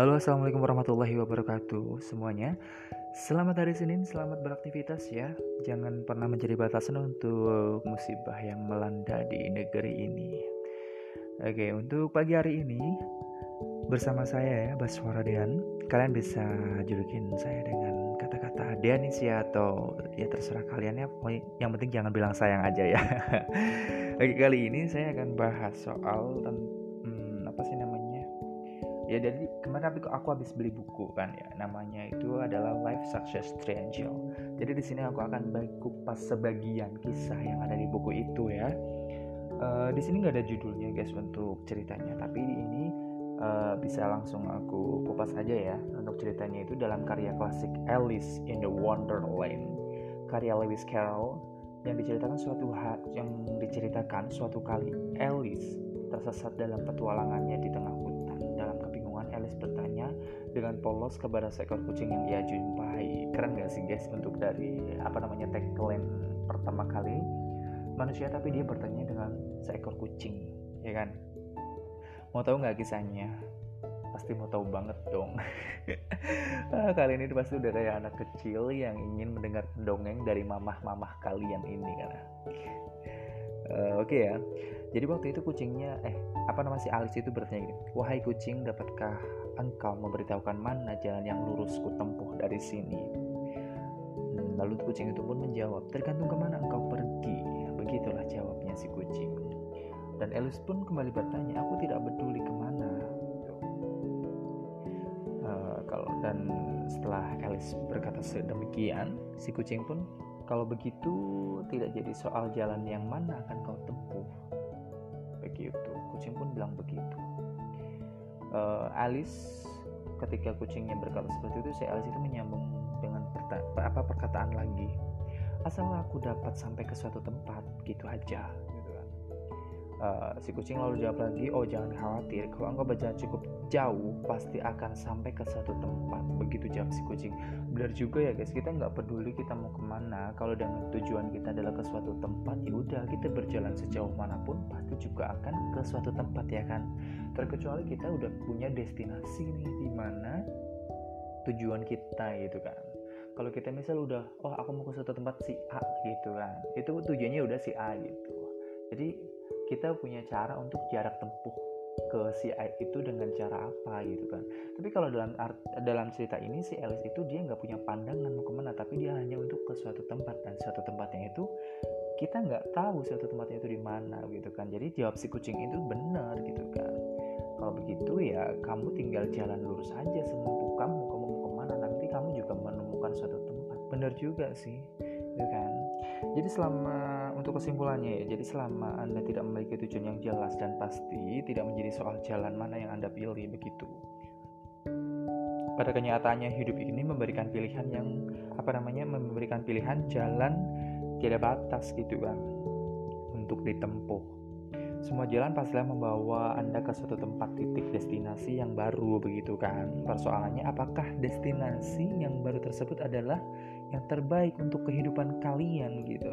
Halo assalamualaikum warahmatullahi wabarakatuh semuanya. Selamat hari Senin, selamat beraktivitas ya. Jangan pernah menjadi batasan untuk musibah yang melanda di negeri ini. Oke untuk pagi hari ini Bersama saya ya Baswara Dean. Kalian bisa julukin saya dengan kata-kata Deanisia atau ya terserah kalian ya. Yang penting jangan bilang sayang aja ya. Oke kali ini saya akan bahas soal namanya ya jadi kemarin aku, aku habis beli buku kan ya. Namanya itu adalah Life Success Triangle. Jadi di sini aku akan kupas sebagian kisah yang ada di buku itu ya. Uh, di sini nggak ada judulnya guys untuk ceritanya. Tapi ini uh, bisa langsung aku kupas aja ya. Untuk ceritanya itu dalam karya klasik Alice in the Wonderland. Karya Lewis Carroll yang diceritakan suatu hari yang diceritakan suatu kali Alice tersesat dalam petualangannya di tengah Alice bertanya dengan polos kepada seekor kucing yang ia jumpai. Keren gak sih guys untuk dari apa namanya tagline pertama kali manusia tapi dia bertanya dengan seekor kucing, ya kan? Mau tahu nggak kisahnya? Pasti mau tahu banget dong. ah, kali ini pasti udah kayak anak kecil yang ingin mendengar dongeng dari mamah-mamah kalian ini kan. Uh, Oke okay ya. Jadi waktu itu kucingnya, eh apa nama si Alice itu bertanya gini, wahai kucing, dapatkah engkau memberitahukan mana jalan yang lurus ku tempuh dari sini? Hmm, lalu kucing itu pun menjawab, tergantung ke mana engkau pergi. Begitulah jawabnya si kucing. Dan Alice pun kembali bertanya, aku tidak peduli ke mana. Uh, kalau dan setelah Alice berkata sedemikian, si kucing pun kalau begitu tidak jadi soal jalan yang mana akan kau tempuh begitu. Kucing pun bilang begitu. Uh, Alice ketika kucingnya berkata seperti itu si Alice itu menyambung dengan apa perkataan lagi. Asal aku dapat sampai ke suatu tempat gitu aja Uh, si kucing lalu jawab lagi, oh jangan khawatir, kalau engkau berjalan cukup jauh, pasti akan sampai ke suatu tempat. Begitu jawab si kucing. Benar juga ya guys, kita nggak peduli kita mau ke mana, kalau dengan tujuan kita adalah ke suatu tempat, ya udah kita berjalan sejauh mana pun pasti juga akan ke suatu tempat ya kan. Terkecuali kita udah punya destinasi nih di mana tujuan kita gitu kan kalau kita misal udah oh aku mau ke suatu tempat si A gitu kan itu tujuannya udah si A gitu jadi kita punya cara untuk jarak tempuh ke si itu dengan cara apa gitu kan. Tapi kalau dalam art, dalam cerita ini si Alice itu dia nggak punya pandangan mau ke mana tapi dia hanya untuk ke suatu tempat dan suatu tempatnya itu kita nggak tahu suatu tempatnya itu di mana gitu kan. Jadi jawab si kucing itu benar gitu kan. Kalau begitu ya kamu tinggal jalan lurus aja semampu kamu kamu mau ke mana nanti kamu juga menemukan suatu tempat. Benar juga sih gitu kan. Jadi selama untuk kesimpulannya ya jadi selama anda tidak memiliki tujuan yang jelas dan pasti tidak menjadi soal jalan mana yang anda pilih begitu pada kenyataannya hidup ini memberikan pilihan yang apa namanya memberikan pilihan jalan tidak batas gitu kan untuk ditempuh semua jalan pastilah membawa Anda ke suatu tempat titik destinasi yang baru begitu kan. Persoalannya apakah destinasi yang baru tersebut adalah yang terbaik untuk kehidupan kalian gitu.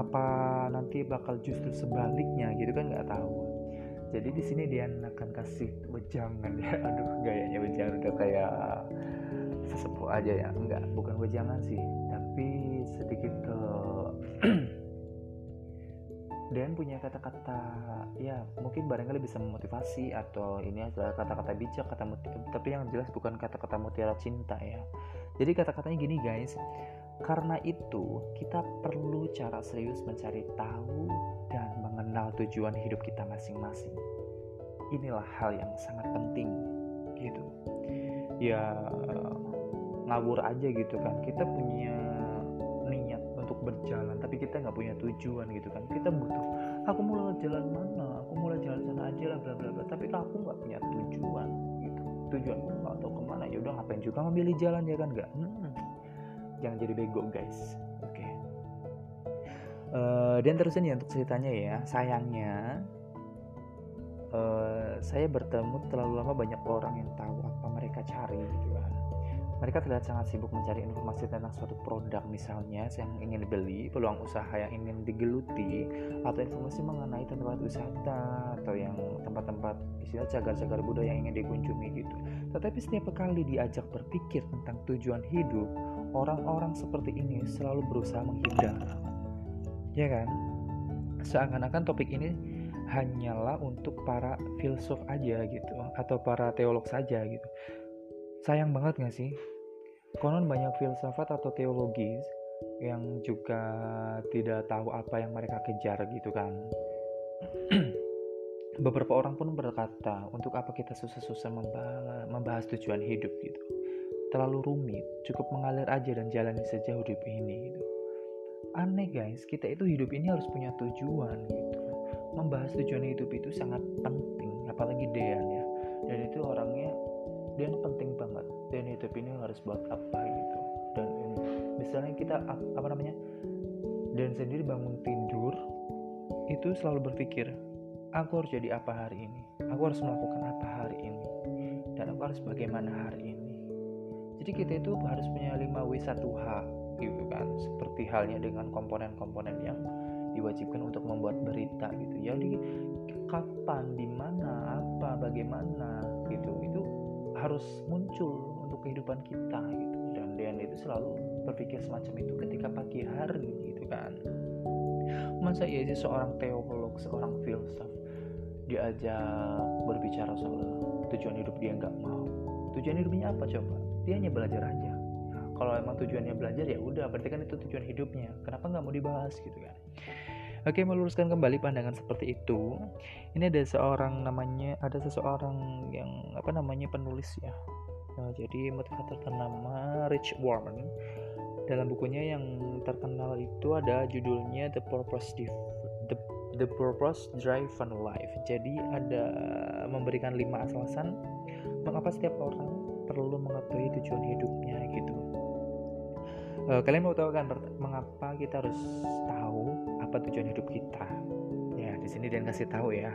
Apa nanti bakal justru sebaliknya gitu kan nggak tahu. Jadi di sini dia akan kasih wejangan ya. Aduh gayanya wejangan udah kayak sesepuh aja ya. Enggak, bukan wejangan sih, tapi sedikit ke dan punya kata-kata ya mungkin barangkali bisa memotivasi atau ini adalah kata-kata bijak kata tapi yang jelas bukan kata-kata mutiara cinta ya jadi kata-katanya gini guys karena itu kita perlu cara serius mencari tahu dan mengenal tujuan hidup kita masing-masing. Inilah hal yang sangat penting gitu. Ya ngawur aja gitu kan. Kita punya niat untuk berjalan tapi kita nggak punya tujuan gitu kan. Kita butuh aku mau lewat jalan mana? Aku mulai jalan sana aja lah bla bla bla. Tapi aku nggak punya tujuan gitu. Tujuanku nggak tahu ke mana. Ya udah ngapain juga ngambil jalan ya kan? Nggak. Hmm. Jangan jadi bego guys oke okay. uh, eh, dan terusnya nih untuk ceritanya ya sayangnya uh, saya bertemu terlalu lama banyak orang yang tahu apa mereka cari gitu kan mereka terlihat sangat sibuk mencari informasi tentang suatu produk misalnya yang ingin dibeli, peluang usaha yang ingin digeluti, atau informasi mengenai tempat wisata atau yang tempat-tempat istilah cagar-cagar budaya yang ingin dikunjungi gitu. Tetapi setiap kali diajak berpikir tentang tujuan hidup, orang-orang seperti ini selalu berusaha menghindar. Ya kan? Seakan-akan topik ini hanyalah untuk para filsuf aja gitu atau para teolog saja gitu sayang banget gak sih konon banyak filsafat atau teologis yang juga tidak tahu apa yang mereka kejar gitu kan beberapa orang pun berkata untuk apa kita susah-susah membahas, tujuan hidup gitu terlalu rumit cukup mengalir aja dan jalani saja hidup ini gitu. Aneh guys kita itu hidup ini harus punya tujuan gitu. Membahas tujuan hidup itu sangat penting apalagi Dean ya. Dan itu orangnya dan penting banget. Dan hidup ini harus buat apa gitu. Dan misalnya kita apa namanya dan sendiri bangun tidur itu selalu berpikir aku harus jadi apa hari ini? Aku harus melakukan apa hari ini? Dan aku harus bagaimana hari ini jadi kita itu harus punya 5W1H gitu kan. Seperti halnya dengan komponen-komponen yang diwajibkan untuk membuat berita gitu. Jadi kapan di mana apa bagaimana gitu itu harus muncul untuk kehidupan kita gitu. Dan Dean itu selalu berpikir semacam itu ketika pagi hari gitu kan. Masa iya sih seorang teolog seorang filsuf diajak berbicara soal tujuan hidup dia nggak mau? Tujuan hidupnya apa coba dia hanya belajar aja kalau emang tujuannya belajar ya udah berarti kan itu tujuan hidupnya kenapa nggak mau dibahas gitu kan Oke, meluruskan kembali pandangan seperti itu. Ini ada seorang namanya, ada seseorang yang apa namanya penulis ya. Nah, jadi motivator ternama Rich Warman. Dalam bukunya yang terkenal itu ada judulnya The Purpose Div The, The Purpose Driven Life. Jadi ada memberikan lima alasan mengapa setiap orang perlu mengetahui tujuan hidupnya gitu. Uh, kalian mau tahu kan mengapa kita harus tahu apa tujuan hidup kita? Ya di sini Dean kasih tahu ya.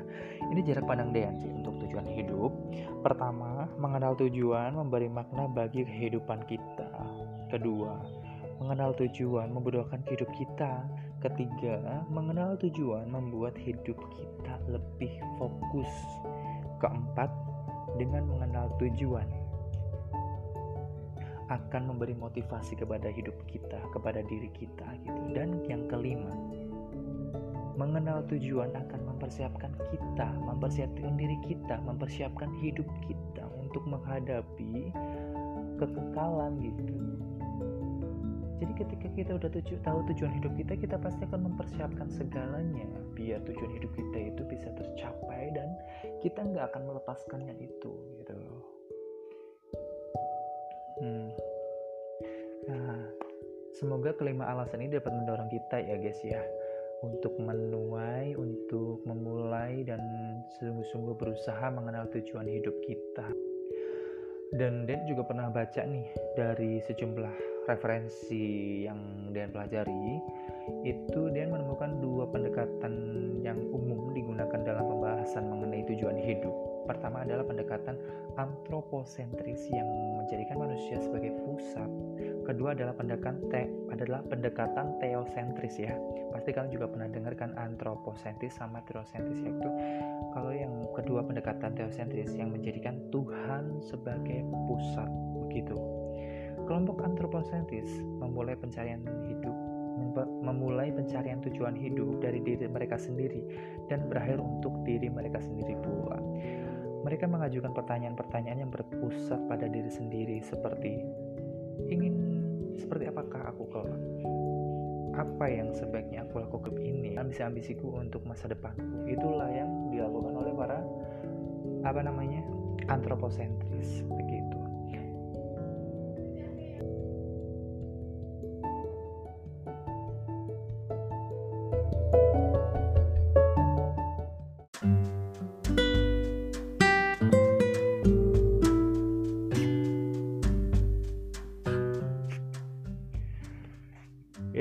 Ini jarak pandang Dean sih untuk tujuan hidup. Pertama mengenal tujuan memberi makna bagi kehidupan kita. Kedua mengenal tujuan memudahkan hidup kita. Ketiga mengenal tujuan membuat hidup kita lebih fokus. Keempat dengan mengenal tujuan akan memberi motivasi kepada hidup kita, kepada diri kita gitu. Dan yang kelima, Mengenal tujuan akan mempersiapkan kita, mempersiapkan diri kita, mempersiapkan hidup kita untuk menghadapi kekekalan gitu. Jadi ketika kita udah tuju, tahu tujuan hidup kita, kita pasti akan mempersiapkan segalanya biar tujuan hidup kita itu bisa tercapai dan kita nggak akan melepaskannya itu gitu. Hmm. Nah, semoga kelima alasan ini dapat mendorong kita ya guys ya untuk menuai, untuk memulai dan sungguh-sungguh berusaha mengenal tujuan hidup kita. Dan Dan juga pernah baca nih dari sejumlah referensi yang Dan pelajari, itu Dan menemukan dua pendekatan yang umum digunakan dalam pembahasan mengenai tujuan hidup. Pertama adalah pendekatan antroposentris yang menjadikan manusia sebagai pusat. Kedua adalah pendekatan te, adalah pendekatan teosentris ya. Pasti kalian juga pernah dengarkan antroposentris sama teosentris yaitu kalau yang kedua pendekatan teosentris yang menjadikan Tuhan sebagai pusat begitu. Kelompok antroposentris memulai pencarian hidup memulai pencarian tujuan hidup dari diri mereka sendiri dan berakhir untuk diri mereka sendiri pula. Mereka mengajukan pertanyaan-pertanyaan yang berpusat pada diri sendiri seperti ingin seperti apakah aku kelak apa yang sebaiknya aku lakukan ini? Ambisi-ambisiku untuk masa depanku. Itulah yang dilakukan oleh para apa namanya antroposentris begitu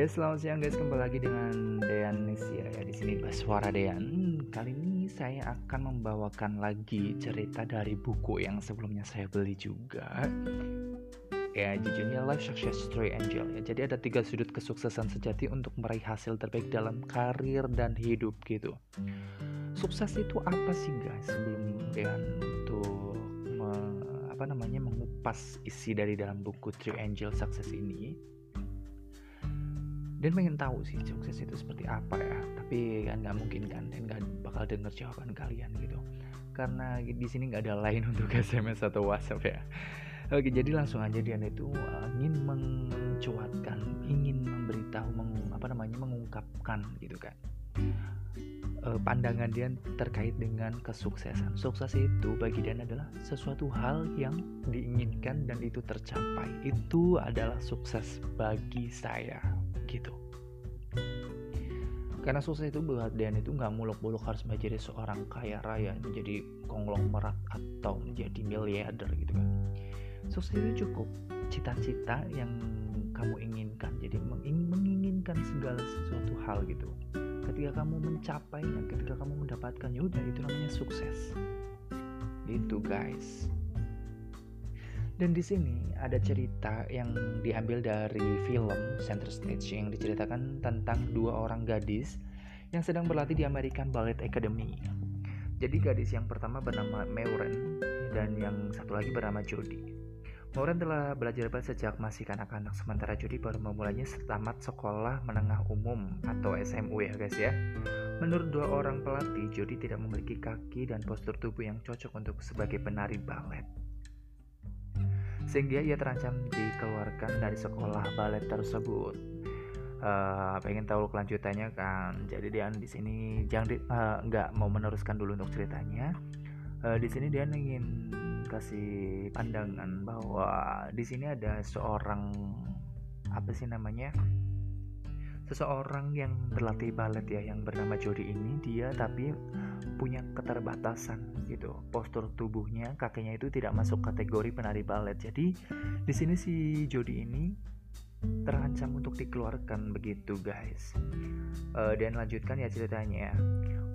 Ya selamat siang guys kembali lagi dengan Dean Nesia ya di sini suara Dean. Kali ini saya akan membawakan lagi cerita dari buku yang sebelumnya saya beli juga. ya judulnya Life Success Story Angel ya jadi ada tiga sudut kesuksesan sejati untuk meraih hasil terbaik dalam karir dan hidup gitu sukses itu apa sih guys sebelum dengan untuk me, apa namanya mengupas isi dari dalam buku True Angel Success ini dan pengen tahu sih sukses itu seperti apa ya tapi kan nggak mungkin kan dan nggak bakal denger jawaban kalian gitu karena di sini nggak ada lain untuk SMS atau WhatsApp ya Oke, jadi langsung aja dia itu uh, ingin mencuatkan, ingin memberitahu, mengung, apa namanya, mengungkapkan gitu kan. Uh, pandangan dia terkait dengan kesuksesan. Sukses itu bagi dia adalah sesuatu hal yang diinginkan dan itu tercapai. Itu adalah sukses bagi saya, gitu. Karena sukses itu buat Dian itu nggak muluk-muluk harus menjadi seorang kaya raya, menjadi konglomerat atau menjadi miliarder gitu kan. Sukses itu cukup. Cita-cita yang kamu inginkan jadi menginginkan segala sesuatu hal gitu. Ketika kamu mencapainya ketika kamu mendapatkan yaudah itu namanya sukses. Gitu guys dan di sini ada cerita yang diambil dari film Center Stage yang diceritakan tentang dua orang gadis yang sedang berlatih di American Ballet Academy. Jadi gadis yang pertama bernama Mauren dan yang satu lagi bernama Jodie. Maureen telah belajar ballet sejak masih kanak-kanak, sementara Jody baru memulainya setamat sekolah menengah umum atau SMU ya guys ya. Menurut dua orang pelatih, Jody tidak memiliki kaki dan postur tubuh yang cocok untuk sebagai penari balet. Sehingga ia terancam dikeluarkan dari sekolah balet tersebut. Uh, pengen tahu kelanjutannya kan? Jadi dia di sini jangan uh, nggak mau meneruskan dulu untuk ceritanya. Uh, di sini dia ingin kasih pandangan bahwa di sini ada seorang apa sih namanya seseorang yang berlatih balet ya yang bernama Jody ini dia tapi punya keterbatasan gitu. Postur tubuhnya kakinya itu tidak masuk kategori penari balet. Jadi di sini si Jody ini terancam untuk dikeluarkan begitu guys. Uh, dan lanjutkan ya ceritanya.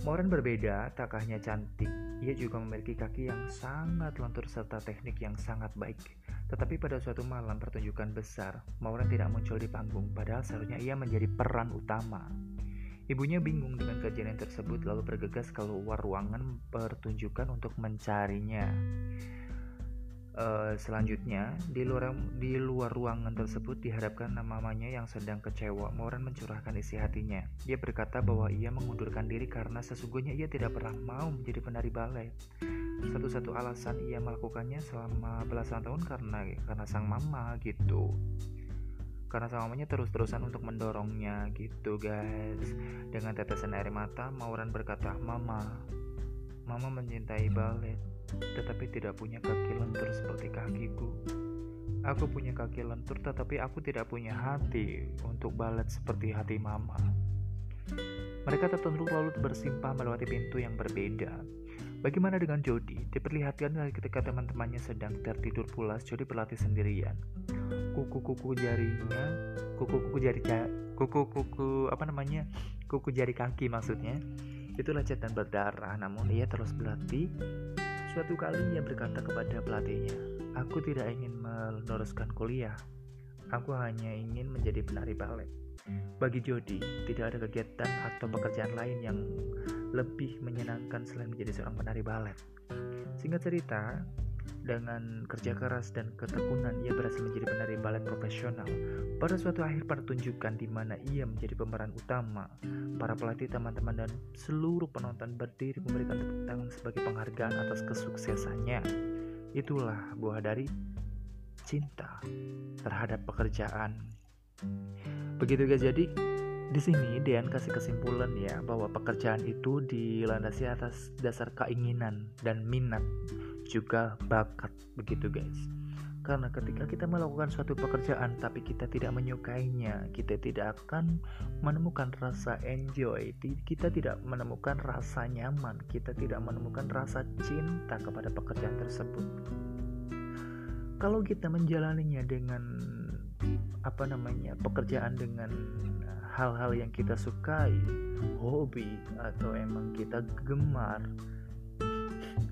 Moran berbeda, tak hanya cantik, ia juga memiliki kaki yang sangat lentur serta teknik yang sangat baik. Tetapi pada suatu malam pertunjukan besar, Moran tidak muncul di panggung, padahal seharusnya ia menjadi peran utama. Ibunya bingung dengan kejadian tersebut lalu bergegas keluar ruangan pertunjukan untuk mencarinya. Uh, selanjutnya, di luar di luar ruangan tersebut dihadapkan mamanya yang sedang kecewa. Moran mencurahkan isi hatinya. Dia berkata bahwa ia mengundurkan diri karena sesungguhnya ia tidak pernah mau menjadi penari balet. Satu-satu alasan ia melakukannya selama belasan tahun karena karena sang mama gitu. Karena sang mamanya terus-terusan untuk mendorongnya gitu guys. Dengan tetesan air mata, Mauran berkata, "Mama, Mama mencintai balet." Tetapi tidak punya kaki lentur seperti kakiku. Aku punya kaki lentur, tetapi aku tidak punya hati untuk balet seperti hati mama. Mereka tertentu lalu bersimpah melewati pintu yang berbeda. Bagaimana dengan Jody? Diperlihatkan ketika teman-temannya sedang tertidur pulas, Jody berlatih sendirian. Kuku-kuku jarinya, kuku-kuku jari kuku-kuku apa namanya? Kuku jari kaki maksudnya. Itu lecet dan berdarah, namun ia terus berlatih Suatu kali ia berkata kepada pelatihnya, Aku tidak ingin meneruskan kuliah. Aku hanya ingin menjadi penari balet. Bagi Jody, tidak ada kegiatan atau pekerjaan lain yang lebih menyenangkan selain menjadi seorang penari balet. Singkat cerita, dengan kerja keras dan ketekunan, ia berhasil menjadi penari balet profesional. Pada suatu akhir pertunjukan di mana ia menjadi pemeran utama, para pelatih, teman-teman, dan seluruh penonton berdiri memberikan tepuk tangan sebagai penghargaan atas kesuksesannya. Itulah buah dari cinta terhadap pekerjaan. Begitu guys, jadi di sini Dean kasih kesimpulan ya bahwa pekerjaan itu dilandasi atas dasar keinginan dan minat juga bakat begitu guys. Karena ketika kita melakukan suatu pekerjaan tapi kita tidak menyukainya kita tidak akan menemukan rasa enjoy. Kita tidak menemukan rasa nyaman kita tidak menemukan rasa cinta kepada pekerjaan tersebut. Kalau kita menjalaninya dengan apa namanya pekerjaan dengan hal-hal yang kita sukai hobi atau emang kita gemar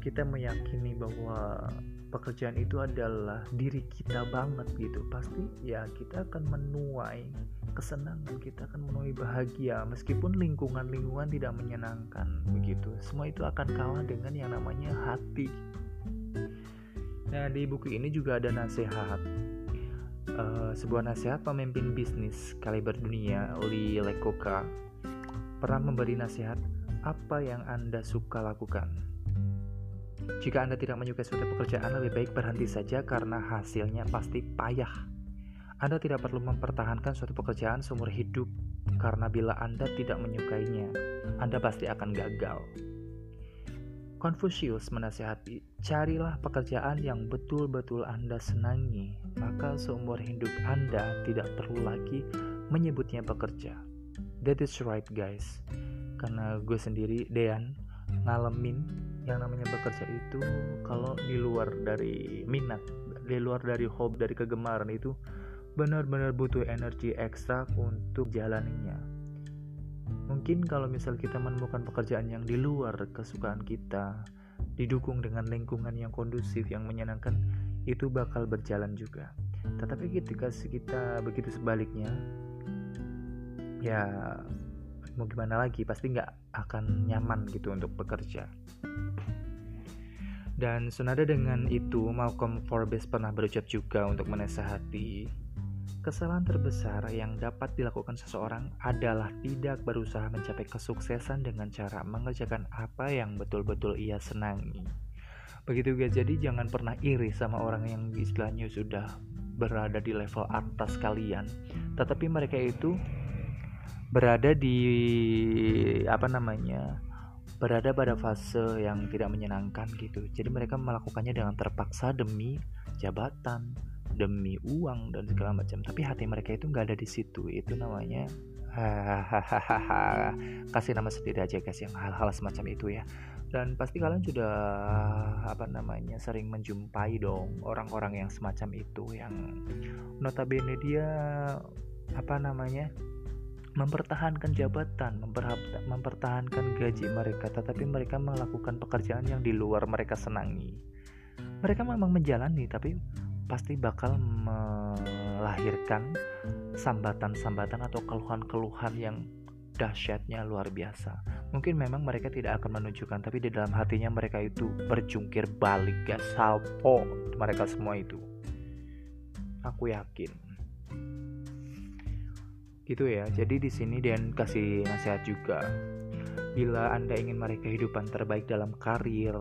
kita meyakini bahwa pekerjaan itu adalah diri kita banget gitu pasti ya kita akan menuai kesenangan kita akan menuai bahagia. Meskipun lingkungan-lingkungan tidak menyenangkan begitu. Semua itu akan kalah dengan yang namanya hati. Nah di buku ini juga ada nasihat. Uh, sebuah nasihat pemimpin bisnis kaliber dunia Lee Lekoka pernah memberi nasihat apa yang anda suka lakukan jika Anda tidak menyukai suatu pekerjaan, lebih baik berhenti saja karena hasilnya pasti payah. Anda tidak perlu mempertahankan suatu pekerjaan seumur hidup, karena bila Anda tidak menyukainya, Anda pasti akan gagal. Confucius menasihati, carilah pekerjaan yang betul-betul Anda senangi, maka seumur hidup Anda tidak perlu lagi menyebutnya bekerja. That is right guys. Karena gue sendiri, Dean, ngalamin yang namanya bekerja itu kalau di luar dari minat di luar dari hobi dari kegemaran itu benar-benar butuh energi ekstra untuk jalaninya mungkin kalau misal kita menemukan pekerjaan yang di luar kesukaan kita didukung dengan lingkungan yang kondusif yang menyenangkan itu bakal berjalan juga. Tetapi ketika kita begitu sebaliknya ya mau gimana lagi? Pasti nggak akan nyaman gitu untuk bekerja dan senada dengan itu, Malcolm Forbes pernah berucap juga untuk menasehati, kesalahan terbesar yang dapat dilakukan seseorang adalah tidak berusaha mencapai kesuksesan dengan cara mengerjakan apa yang betul-betul ia senangi. Begitu guys, jadi jangan pernah iri sama orang yang istilahnya sudah berada di level atas kalian, tetapi mereka itu berada di apa namanya berada pada fase yang tidak menyenangkan gitu. Jadi mereka melakukannya dengan terpaksa demi jabatan, demi uang dan segala macam. Tapi hati mereka itu nggak ada di situ. Itu namanya hahaha kasih nama sendiri aja guys yang hal-hal semacam itu ya dan pasti kalian sudah apa namanya sering menjumpai dong orang-orang yang semacam itu yang notabene dia apa namanya mempertahankan jabatan, mempertahankan gaji mereka, tetapi mereka melakukan pekerjaan yang di luar mereka senangi. Mereka memang menjalani, tapi pasti bakal melahirkan sambatan-sambatan atau keluhan-keluhan yang dahsyatnya luar biasa. Mungkin memang mereka tidak akan menunjukkan, tapi di dalam hatinya mereka itu berjungkir balik, gas salpo mereka semua itu. Aku yakin gitu ya. Jadi di sini Dan kasih nasihat juga. Bila anda ingin meraih kehidupan terbaik dalam karir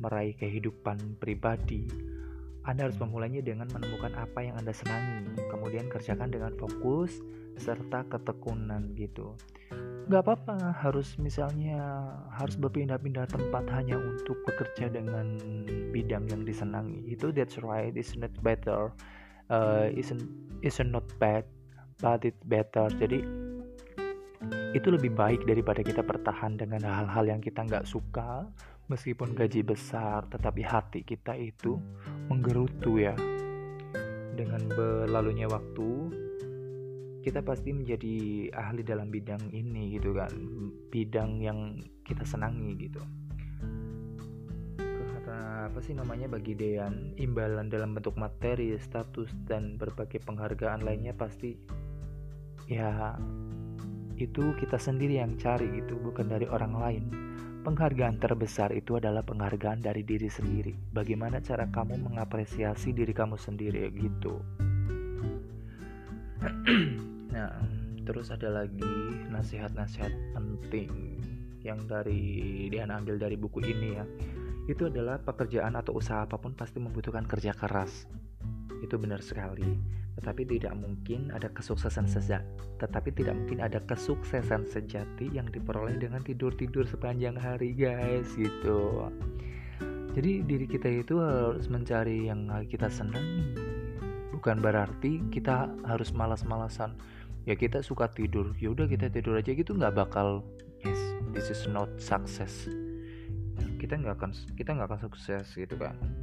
meraih kehidupan pribadi anda harus memulainya dengan menemukan apa yang anda senangi. Kemudian kerjakan dengan fokus serta ketekunan gitu. Nggak apa-apa harus misalnya harus berpindah-pindah tempat hanya untuk bekerja dengan bidang yang disenangi. Itu that's right it's not better? Uh, isn't isn't not bad but it better. Jadi itu lebih baik daripada kita bertahan dengan hal-hal yang kita nggak suka meskipun gaji besar tetapi hati kita itu menggerutu ya. Dengan berlalunya waktu kita pasti menjadi ahli dalam bidang ini gitu kan. Bidang yang kita senangi gitu. Karena apa sih namanya bagi Dean imbalan dalam bentuk materi status dan berbagai penghargaan lainnya pasti ya itu kita sendiri yang cari gitu bukan dari orang lain. Penghargaan terbesar itu adalah penghargaan dari diri sendiri. Bagaimana cara kamu mengapresiasi diri kamu sendiri gitu. Nah terus ada lagi nasihat-nasihat penting yang dari dia ambil dari buku ini ya. Itu adalah pekerjaan atau usaha apa pun pasti membutuhkan kerja keras. Itu benar sekali tetapi tidak mungkin ada kesuksesan sejati tetapi tidak mungkin ada kesuksesan sejati yang diperoleh dengan tidur-tidur sepanjang hari guys gitu. Jadi diri kita itu harus mencari yang kita senang. Bukan berarti kita harus malas-malasan. Ya kita suka tidur. Ya udah kita tidur aja gitu nggak bakal yes this is not success. Kita nggak akan kita nggak akan sukses gitu kan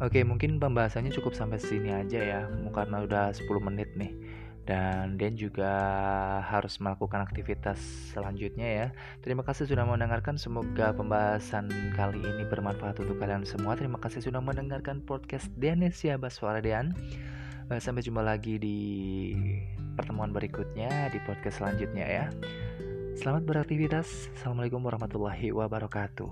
Oke, mungkin pembahasannya cukup sampai sini aja ya, karena udah 10 menit nih. dan Dan juga harus melakukan aktivitas selanjutnya ya. Terima kasih sudah mendengarkan. Semoga pembahasan kali ini bermanfaat untuk kalian semua. Terima kasih sudah mendengarkan podcast Denesia Baswara Dean. Eh, sampai jumpa lagi di pertemuan berikutnya di podcast selanjutnya ya. Selamat beraktivitas. Assalamualaikum warahmatullahi wabarakatuh.